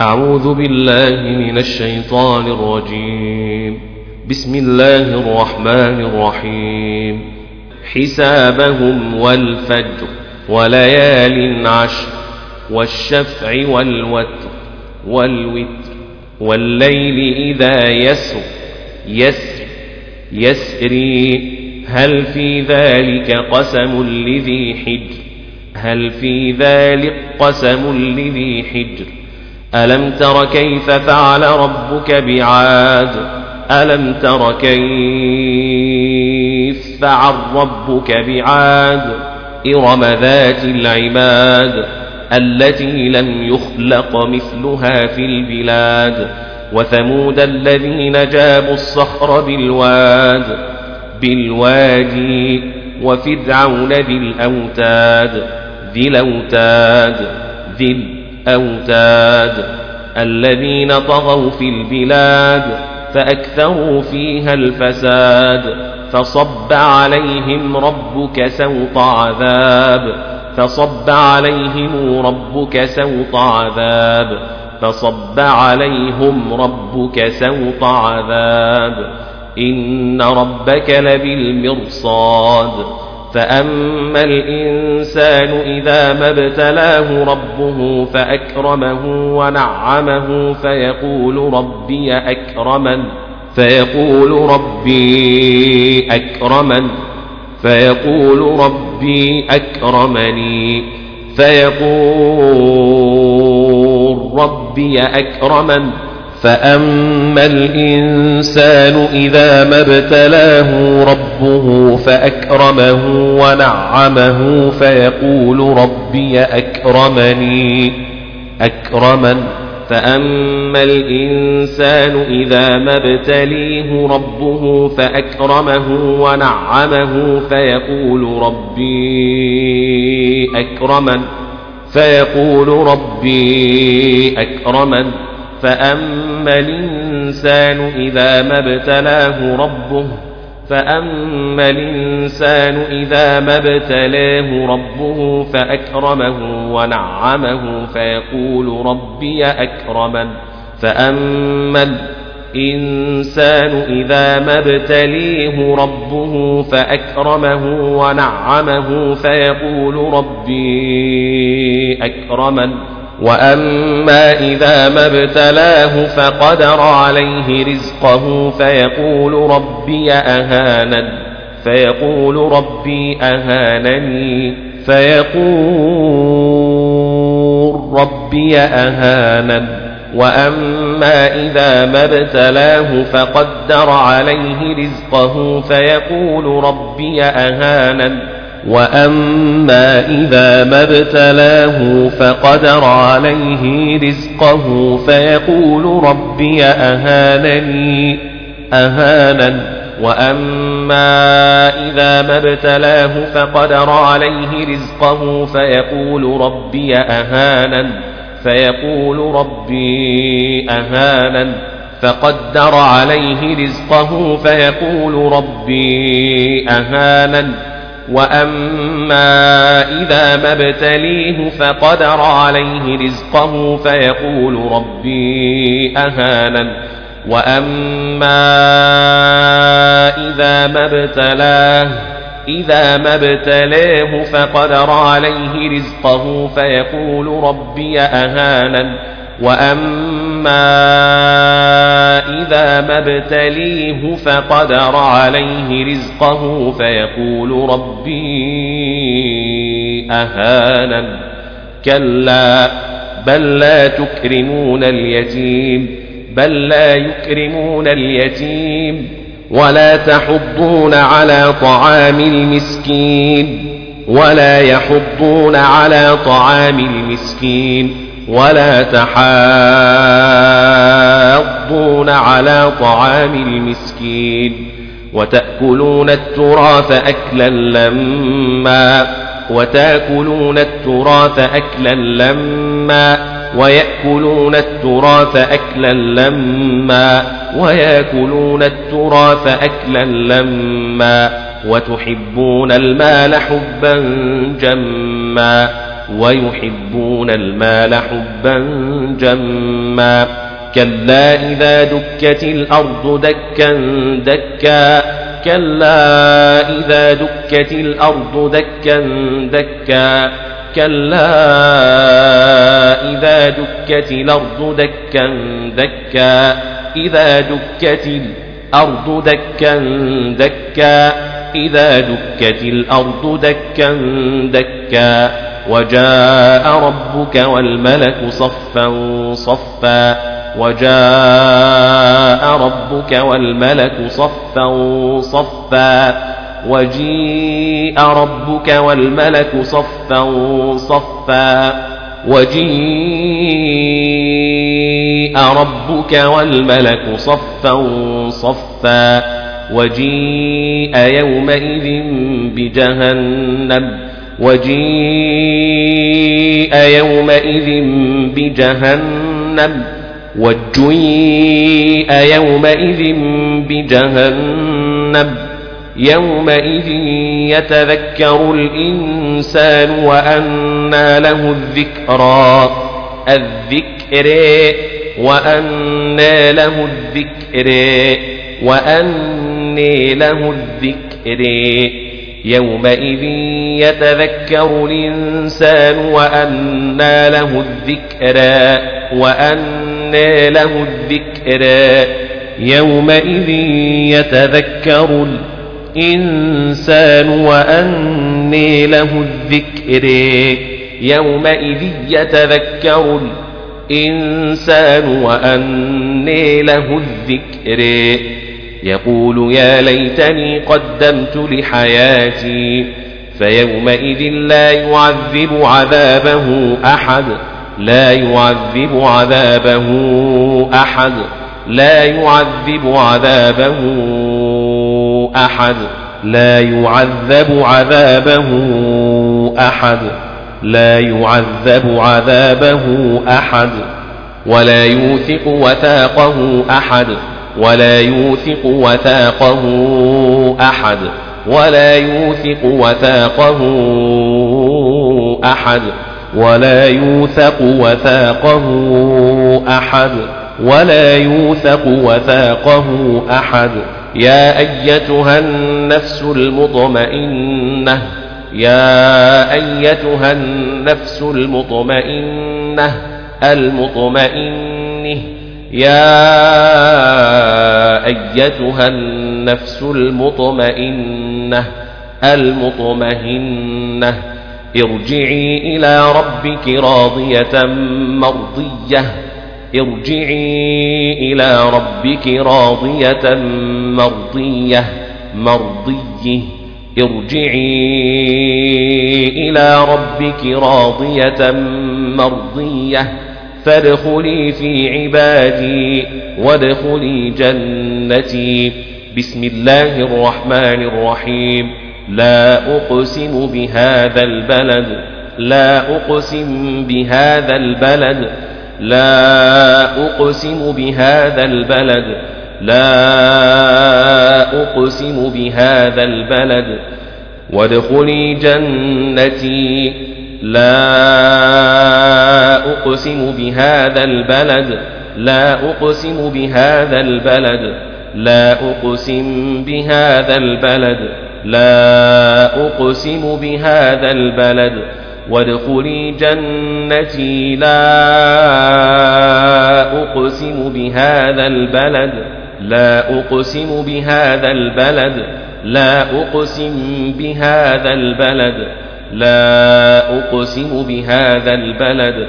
أعوذ بالله من الشيطان الرجيم. بسم الله الرحمن الرحيم. حسابهم والفجر وليال عشر والشفع والوتر والوتر والليل إذا يسر يسر يسري. هل في ذلك قسم لذي حجر؟ هل في ذلك قسم لذي حجر؟ ألم تر كيف فعل ربك بعاد؟ ألم تر كيف فعل ربك بعاد؟ إرم ذات العماد التي لم يخلق مثلها في البلاد وثمود الذين جابوا الصخر بالواد بالوادي وفرعون ذي الأوتاد ذي الأوتاد ذي الأوتاد الذين طغوا في البلاد فأكثروا فيها الفساد فصب عليهم ربك سوط عذاب فصب عليهم ربك سوط عذاب فصب عليهم ربك سوط عذاب إن ربك لبالمرصاد فأما الإنسان إذا ما ابتلاه ربه فأكرمه ونعمه فيقول ربي أكرمن فيقول ربي أكرمن فيقول ربي أكرمني فيقول ربي أكرمن فأما الإنسان إذا ما ابتلاه ربه فأكرمه ونعمه فيقول ربي أكرمني. أكرمن. فأما الإنسان إذا ما ابتليه ربه فأكرمه ونعمه فيقول ربي أكرمن. فيقول ربي أكرمن. فأما الإنسان إذا ما ابتلاه ربه فأما الإنسان إذا ما ابتلاه ربه فأكرمه ونعمه فيقول ربي أكرمن فأما الإنسان إذا ما ابتليه ربه فأكرمه ونعمه فيقول ربي أكرمن وأما إذا ما ابتلاه فقدر عليه رزقه فيقول ربي أهانن فيقول ربي أهانني فيقول ربي أهانن وأما إذا ما ابتلاه فقدر عليه رزقه فيقول ربي أهانن وأما إذا ما ابتلاه فقدر عليه رزقه فيقول ربي أهانني أهانا وأما إذا ما ابتلاه فقدر عليه رزقه فيقول ربي أهانا فيقول ربي أهانا فقدر عليه رزقه فيقول ربي أهانا وأما إذا ما ابتليه فقدر عليه رزقه فيقول ربي أهانا وأما إذا ما ابتلاه إذا ما ابتلاه فقدر عليه رزقه فيقول ربي أهانا وأما ما ابتليه فقدر عليه رزقه فيقول ربي أهانا كلا بل لا تكرمون اليتيم بل لا يكرمون اليتيم ولا تحضون على طعام المسكين ولا يحضون على طعام المسكين ولا تحاضون على طعام المسكين وتأكلون التراث أكلا لما وتأكلون التراث أكلا لما ويأكلون التراث أكلا لما ويأكلون التراث أكلا لما وتحبون المال حبا جما ويحبون المال حبا جما كلا إذا دكت الأرض دكا دكا كلا إذا دكت الأرض دكا دكا كلا إذا دكت الأرض دكا دكا إذا دكت الأرض دكا دكا إذا دكت الأرض دكا دكا وجاء ربك والملك صفا صفا وجاء ربك والملك صفا صفا وجيء ربك والملك صفا صفا وجيء ربك والملك صفا صفا وجيء يومئذ بجهنم وجيء يومئذ بجهنم وجيء يومئذ بجهنم يومئذ يتذكر الإنسان وأنى له الذكرى الذكر وأنى له الذكر وأني له الذكر يومئذ يتذكر الإنسان وأنى له الذكر وأنى له الذكر يومئذ يتذكر الإنسان إنسان وأني له الذكر يومئذ يتذكر الإنسان وأني له الذكر يقول يا ليتني قدمت لحياتي فيومئذ لا يعذب عذابه أحد لا يعذب عذابه أحد لا يعذب عذابه أحد لا يعذب عذابه أحد لا يعذب عذابه أحد ولا يوثق وثاقه أحد. ولا يوثق وثاقه أحد ولا يوثق وثاقه أحد ولا يوثق وثاقه أحد ولا يوثق وثاقه أحد. يا أيتها النفس المطمئنة يا أيتها النفس المطمئنة المطمئنة. يا أيتها النفس المطمئنة المطمئنة ارجعي إلى ربك راضية مرضية. ارجعي إلى ربك راضية مرضية. مرضية ارجعي إلى ربك راضية مرضية. فادخلي في عبادي وادخلي جنتي. بسم الله الرحمن الرحيم. لا أقسم بهذا البلد لا أقسم بهذا البلد لا أقسم بهذا البلد لا أقسم بهذا البلد. وادخلي جنتي لا أقسم بهذا البلد لا أقسم بهذا البلد لا أقسم بهذا البلد لا أقسم بهذا البلد. وادخلي جنتي لا أقسم بهذا البلد لا أقسم بهذا البلد لا أقسم بهذا البلد. لا أقسم بهذا البلد.